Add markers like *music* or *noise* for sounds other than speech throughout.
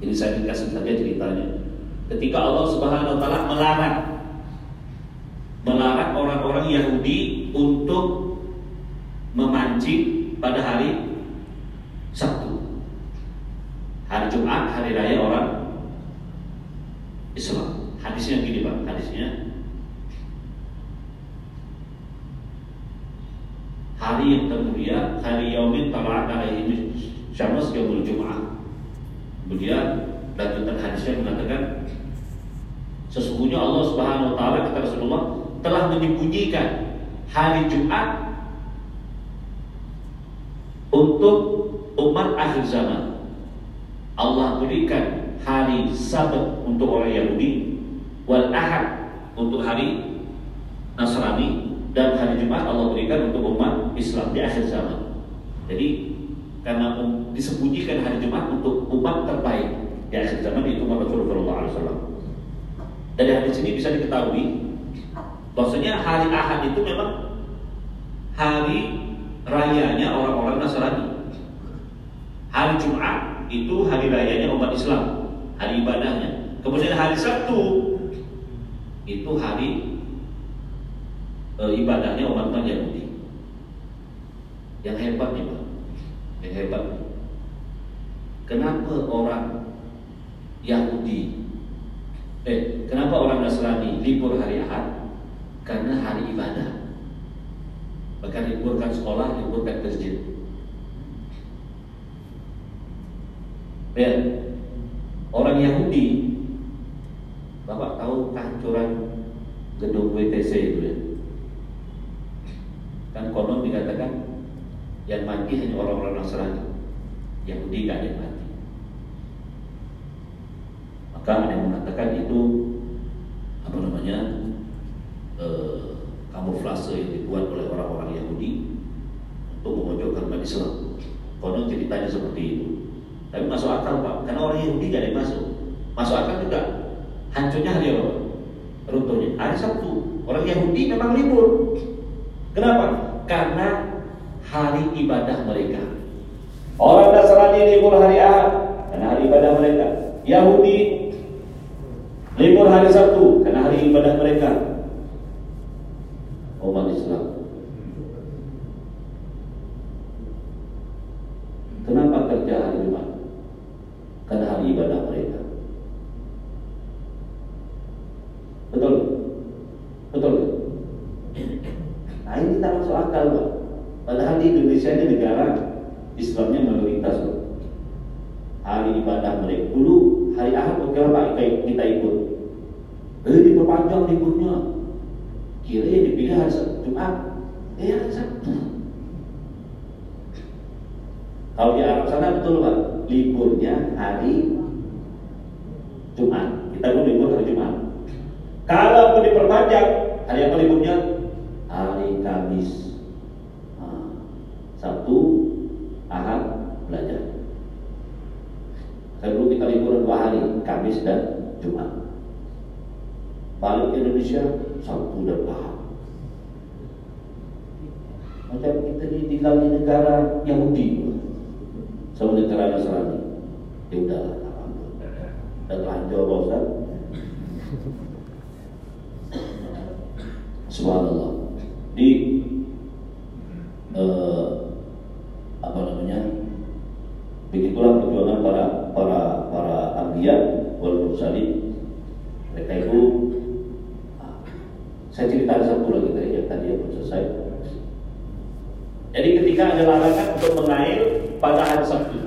Ini saya dikasih saja ceritanya. Ketika Allah Subhanahu wa taala melarang melarang orang-orang Yahudi untuk memancing pada hari Sabtu. Hari Jumat, hari raya orang Islam. Hadisnya gini Pak, hadisnya hari yang termulia, hari Yaumin Tala'at alaihi Syams Yaumul Jum'ah. Kemudian lanjutan hadisnya mengatakan sesungguhnya Allah Subhanahu wa taala kata Rasulullah telah menyembunyikan hari Jumat untuk umat akhir zaman. Allah berikan hari Sabat untuk orang Yahudi, wal Ahad untuk hari Nasrani dan hari Jumat Allah berikan untuk umat Islam di akhir zaman. Jadi karena um, disembunyikan hari Jumat untuk umat terbaik di akhir zaman itu Rasulullah SAW. Dari hadis ini bisa diketahui bahwasanya hari Ahad itu memang hari rayanya orang-orang Nasrani. Hari Jumat itu hari rayanya umat Islam, hari ibadahnya. Kemudian hari Sabtu itu hari e, ibadahnya umat Yahudi. Yang hebat nih yang hebat. Kenapa orang Yahudi, eh kenapa orang Nasrani libur hari Ahad? Karena hari ibadah. Bahkan liburkan sekolah, liburkan masjid. Ya, orang Yahudi, Bapak tahu kehancuran gedung WTC itu ya? Yang mati hanya orang-orang Nasrani, Yahudi ada yang mati. Maka ada yang mengatakan itu apa namanya eh, kamuflase yang dibuat oleh orang-orang Yahudi untuk memojokkan umat Islam. Konon ceritanya seperti itu. Tapi masuk akal pak, karena orang Yahudi gak ada masuk. Masuk akal juga. Hancurnya hari apa? Runtuhnya hari Sabtu. Orang Yahudi memang libur. Kenapa? Karena hari ibadah mereka. Orang Nasrani libur hari Ahad karena hari ibadah mereka. Yahudi libur hari Sabtu karena hari ibadah mereka. Umat Islam. Kenapa kerja hari Jumat? Karena hari ibadah mereka. Betul? Betul? Nah ini tak masuk akal Pak. Padahal di Indonesia ini negara Islamnya mayoritas loh. Hari ibadah mereka dulu Pak kita, kita ikut. Eh diperpanjang liburnya. Kira yang dipilih hari Jumat. Eh hari Sabtu. Kalau di Arab sana betul Pak, liburnya hari Jumat. Kita pun libur hari Jumat. Kalau pun diperpanjang, hari apa liburnya? Hari Kamis. Nah, Sabtu, Ahad. Saya dulu kita libur dua hari, Kamis dan Jumat. Balik ke Indonesia, Sabtu dan Ahad. Macam kita ini tinggal di negara Yahudi, sama negara Nasrani. Ya udah, dan lanjut Pak Ustaz. Subhanallah. Di eh, apa namanya? Begitulah perjuangan para para para ambiya wal mursalin. Mereka itu ah, saya cerita satu lagi tadi yang tadi yang belum selesai. Jadi ketika ada mengail pada hari Sabtu,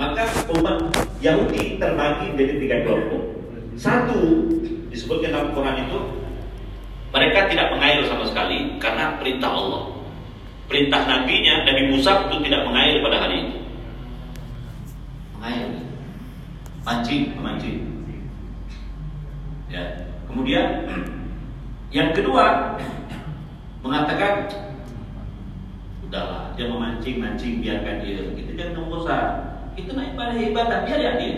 maka umat Yahudi terbagi menjadi tiga kelompok. Satu disebutkan dalam Quran itu mereka tidak mengail sama sekali karena perintah Allah. Perintah nabinya Nabi Musa untuk tidak mengail pada hari itu. Mengail, mancing, memancing. Ya. Kemudian *clears throat* yang kedua mengatakan udahlah dia memancing mancing biarkan dia. Kita jangan mengusaha itu naik pada ibadah biar ya dia.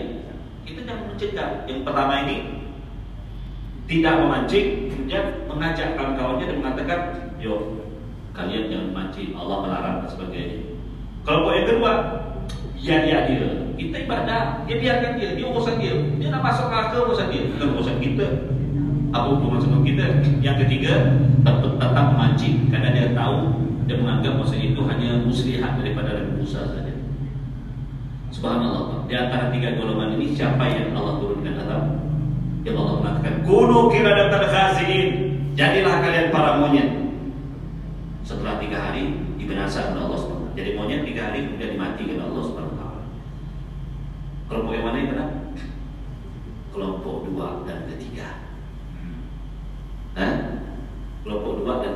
Kita jangan mencegah. Yang pertama ini tidak memancing kemudian mengajak kawan-kawannya dan mengatakan yo kalian jangan mancing Allah melarang dan sebagainya. Kelompok yang kedua ya dia dia. Kita ibadah, dia biarkan dia, dia urusan dia. Dia nak masuk neraka urusan dia, bukan urusan kita. Apa hubungan sama kita? Yang ketiga, tetap, tetap memancing. Karena dia tahu dia menganggap masa itu hanya muslihat daripada Nabi Musa saja. Subhanallah. Di antara tiga golongan ini siapa yang Allah turunkan azab? Yang Allah mengatakan, "Kunu qiradatan khasiin." Jadilah kalian para monyet. Setelah tiga hari dibinasakan Allah SWT. Jadi monyet tiga hari kemudian dimatikan Allah SWT. Kelompok yang mana yang benar? Kelompok dua dan ketiga. Hah? Kelompok dua dan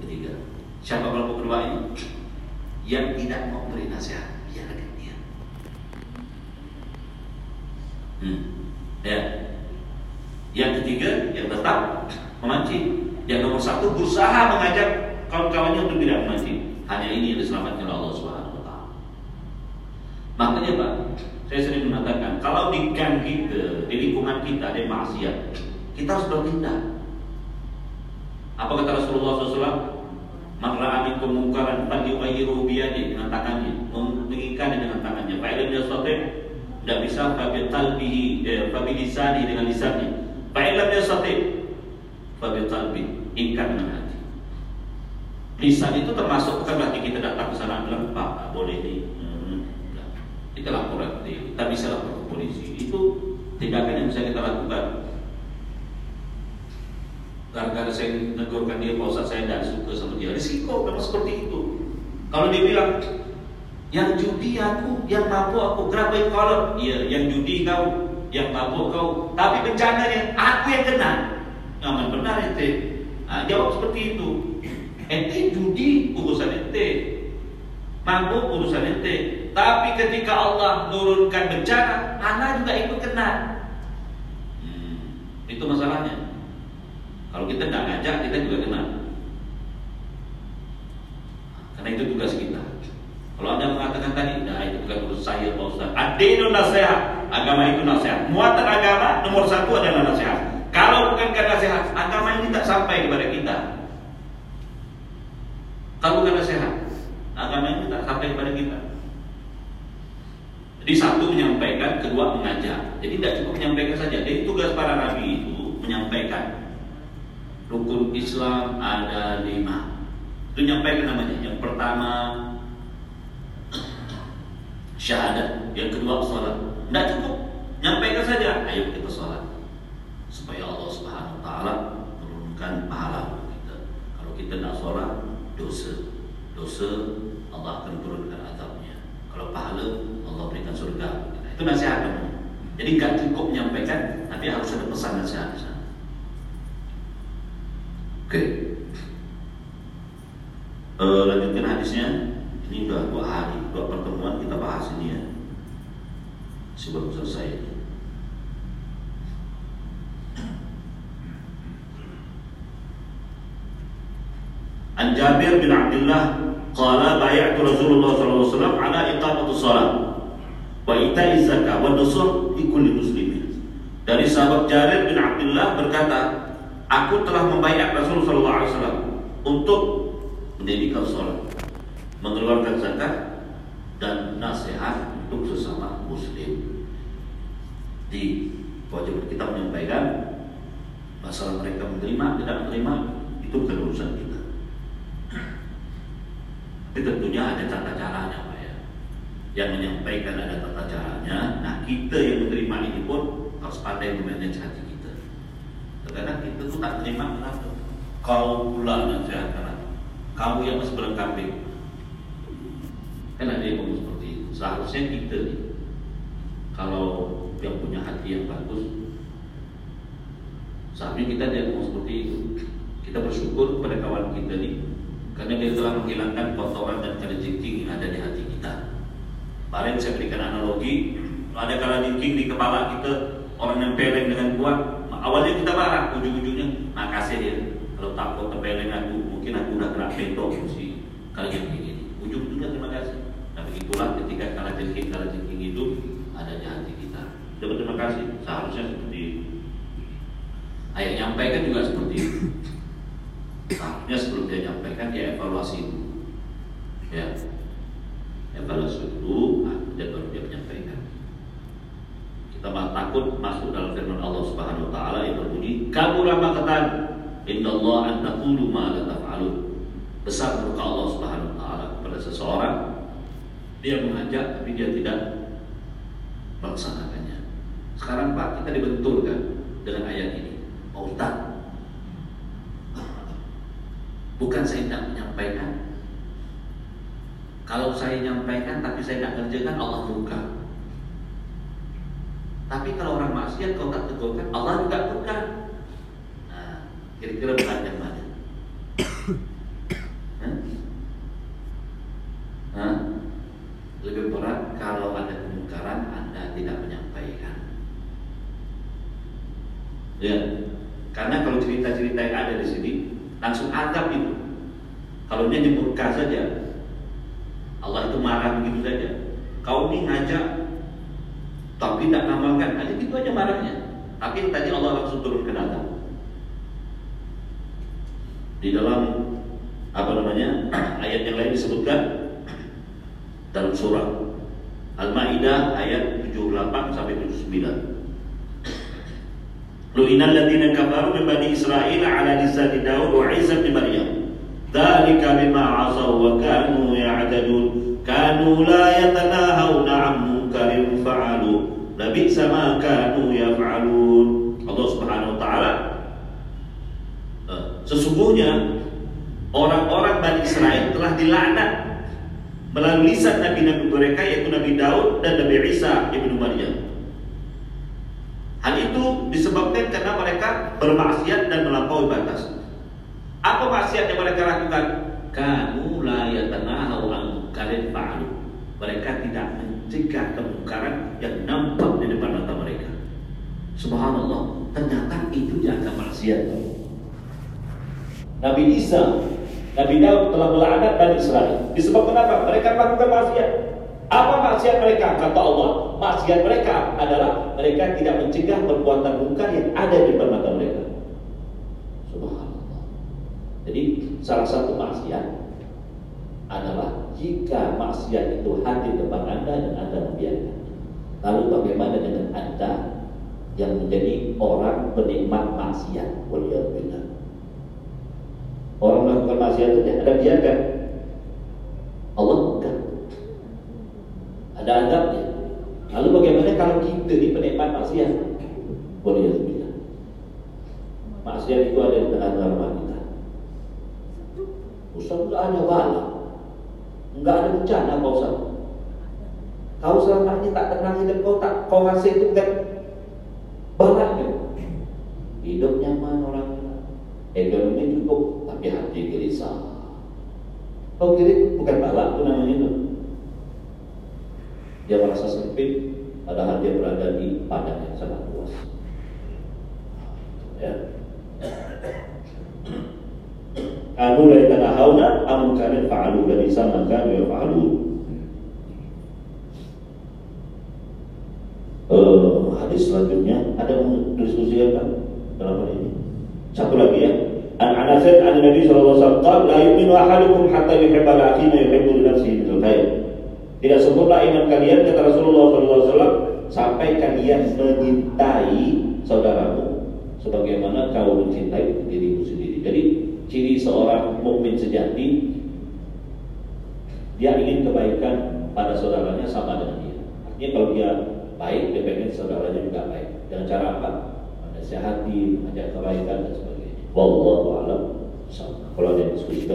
ketiga. Siapa kelompok kedua ini? Yang tidak mau beri nasihat, biarkan dia. Hmm. Ya. Yang ketiga, yang tetap memancing. Yang nomor satu berusaha mengajak kawan-kawannya untuk tidak memancing. Ini yang diselamatkan oleh Allah Subhanahu Wa Taala. Makanya Pak, saya sering mengatakan kalau di gang kita, di lingkungan kita ada maksiat, kita harus bertindak. Apa kata Rasulullah SAW? Maka amin kemungkaran falyughayyiru biyadi dengan tangannya, mengikat dengan tangannya. Fa'ilun yastati tidak bisa fabi qalbihi eh, fabi lisani dengan lisannya. Fa'ilam yastati fabi qalbi ikat dengan. Lisan itu termasuk bukan berarti kita datang ke sana bilang Pak, boleh nih. Hmm, kita laporan, kita bisa lapor ke polisi. Itu tindakan yang bisa kita lakukan. Gara-gara saya negurkan dia Ustaz saya tidak suka sama dia. Risiko kalau seperti itu. Kalau dia bilang yang judi aku yang mabuk aku grab kolor iya yang judi kau yang mabuk kau. Tapi bencananya aku yang kena. Aman benar ente nah, jawab seperti itu ente judi urusan ente mabuk urusan ente tapi ketika Allah turunkan bencana anak juga ikut kena hmm, itu masalahnya kalau kita tidak ngajak, kita juga kena. Karena itu tugas kita. Kalau anda mengatakan tadi, nah itu bukan urus saya Pak Ustaz. Adinu nasihat, agama itu nasihat. Muatan agama nomor satu adalah nasihat. Kalau bukan karena nasihat, agama ini tak sampai kepada kita. Kalau bukan nasihat, agama ini tak sampai kepada kita. Jadi satu menyampaikan, kedua mengajak. Jadi tidak cukup menyampaikan saja. Jadi tugas para nabi itu menyampaikan rukun Islam ada lima. Itu nyampaikan namanya. Yang pertama syahadat, yang kedua sholat. Tidak cukup, nyampaikan saja. Ayo kita sholat supaya Allah Subhanahu Wa Taala turunkan pahala kita. Kalau kita tidak sholat, dosa, dosa Allah akan turunkan azabnya. Kalau pahala Allah berikan surga. Itu nasihat Jadi nggak cukup menyampaikan, tapi harus ada pesan nasihat. Oke. Uh, lanjutkan hadisnya. Ini sudah dua hari, dua pertemuan kita bahas ini ya. Sebelum selesai. An Jabir bin Abdullah qala bay'atu Rasulullah sallallahu alaihi wasallam ala iqamati shalah wa ita'i zakat wa nusur muslimin. Dari sahabat Jabir bin Abdullah berkata, Aku telah membayar Rasulullah SAW untuk mendirikan sholat, mengeluarkan zakat dan nasihat untuk sesama muslim. Di wajib kita menyampaikan masalah mereka menerima tidak menerima itu bukan urusan kita. Tapi tentunya ada tata caranya Pak ya. Yang menyampaikan ada tata caranya. Nah kita yang menerima ini pun harus pandai memanage hati karena kita tuh tak terima kenapa? Kau pula nasihatkan Kamu yang masih melengkapi. Kan ada yang ngomong seperti itu. Seharusnya kita nih, kalau yang punya hati yang bagus, seharusnya kita tidak ngomong seperti itu. Kita bersyukur kepada kawan kita nih, karena dia telah menghilangkan kotoran dan kelejengking yang ada di hati kita. Kemarin saya berikan analogi, ada kala di kepala kita, orang yang peleng dengan kuat, awalnya kita marah ujung-ujungnya makasih ya kalau takut kepeleng aku mungkin aku udah kena petok si kalian begini ujung-ujungnya terima kasih. Tapi itulah ketika kala jengking kala itu ada di hati kita. Terima kasih. Seharusnya seperti itu ayat nyampaikan juga seperti itu seharusnya sebelum dia nyampaikan dia evaluasi dulu. Ya. Evaluasi dulu dan baru dia menyampaikan. Kita malah takut masuk dalam firman Allah Subhanahu wa taala yang berbunyi kabura maqtan Allah an taqulu ma la taf'alun. Besar murka Allah Subhanahu wa taala kepada seseorang. Dia mengajak tapi dia tidak melaksanakannya. Sekarang Pak kita dibenturkan dengan ayat ini. Ustaz bukan saya tidak menyampaikan kalau saya menyampaikan tapi saya tidak kerjakan Allah murka tapi kalau orang maksiat kau tak tegurkan, Allah juga murka. Nah, kira-kira berat yang mana? Lebih berat kalau ada kemungkaran Anda tidak menyampaikan. Ya, karena kalau cerita-cerita yang ada di sini langsung adab itu. Kalau dia murka saja, Allah itu marah begitu saja. Kau ini ngajak tapi tidak ngamalkan. Hanya gitu aja marahnya. Tapi tadi Allah langsung turun ke data di dalam apa namanya *clears throat* ayat yang lain disebutkan *clears throat* dalam surah Al-Maidah ayat 78 sampai 79 Lu'inal ladina kafaru min bani Israel ala lisani Daud wa Isa bin Bima 'asaw wa kanu ya'tadun kanu la yatanahawna 'an munkarin fa'alu Nabi sama kanu yaf'alun. Allah Subhanahu wa taala eh, sesungguhnya orang-orang Bani Israel telah dilaknat melalui lisan nabi-nabi mereka yaitu Nabi Daud dan Nabi Isa ibnu Maryam. Hal itu disebabkan karena mereka bermaksiat dan melampaui batas. Apa maksiat yang mereka lakukan? Kanu la yatanahu an kalian fa'alu. Mereka tidak mencegah kemungkaran yang nampak di depan mata mereka. Subhanallah, ternyata itu jaga maksiat. Nabi Isa, Nabi Daud telah melaknat Bani Israel. Disebabkan apa? Mereka melakukan maksiat. Apa maksiat mereka? Kata Allah, maksiat mereka adalah mereka tidak mencegah perbuatan mungkar yang ada di depan mata mereka. Jadi salah satu maksiat adalah jika maksiat itu hadir depan Anda dan Anda membiarkan. Lalu bagaimana dengan Anda yang menjadi orang penikmat maksiat? Waliyahulillah. Orang melakukan maksiat itu Anda biarkan. Allah bukan. Ada adabnya. Lalu bagaimana kalau kita ini penikmat maksiat? Waliyahulillah. Maksiat itu ada di tengah-tengah rumah kita. Ustaz ada bala. Enggak ada bencana Pak Ustaz. Kau selama ini tak tenang hidup kau tak kau ngasih itu kan kan? Hidup nyaman orang ekonomi cukup tapi hati gelisah. Kau kiri bukan balak itu namanya itu. Dia merasa sempit padahal dia berada di padang yang sangat luas. Ya. Kanu la yatanahawna am kana fa'alu dan bisa maka ya fa'alu. Uh, hadis selanjutnya ada diskusi apa dalam hal ini? Satu lagi ya. An Anasin an Nabi sallallahu alaihi wasallam la yu'minu ahadukum hatta yuhibba li ma yuhibbu li nafsihi khair. Tidak sempurna iman kalian kata Rasulullah sallallahu alaihi wasallam sampai kalian mencintai saudaramu sebagaimana kau mencintai dirimu sendiri. Jadi ciri seorang mukmin sejati dia ingin kebaikan pada saudaranya sama dengan dia. Artinya kalau dia baik, dia pengen saudaranya juga baik. Dengan cara apa? Menasihati, mengajak kebaikan dan sebagainya. Wallahu a'lam. Kalau ada diskusi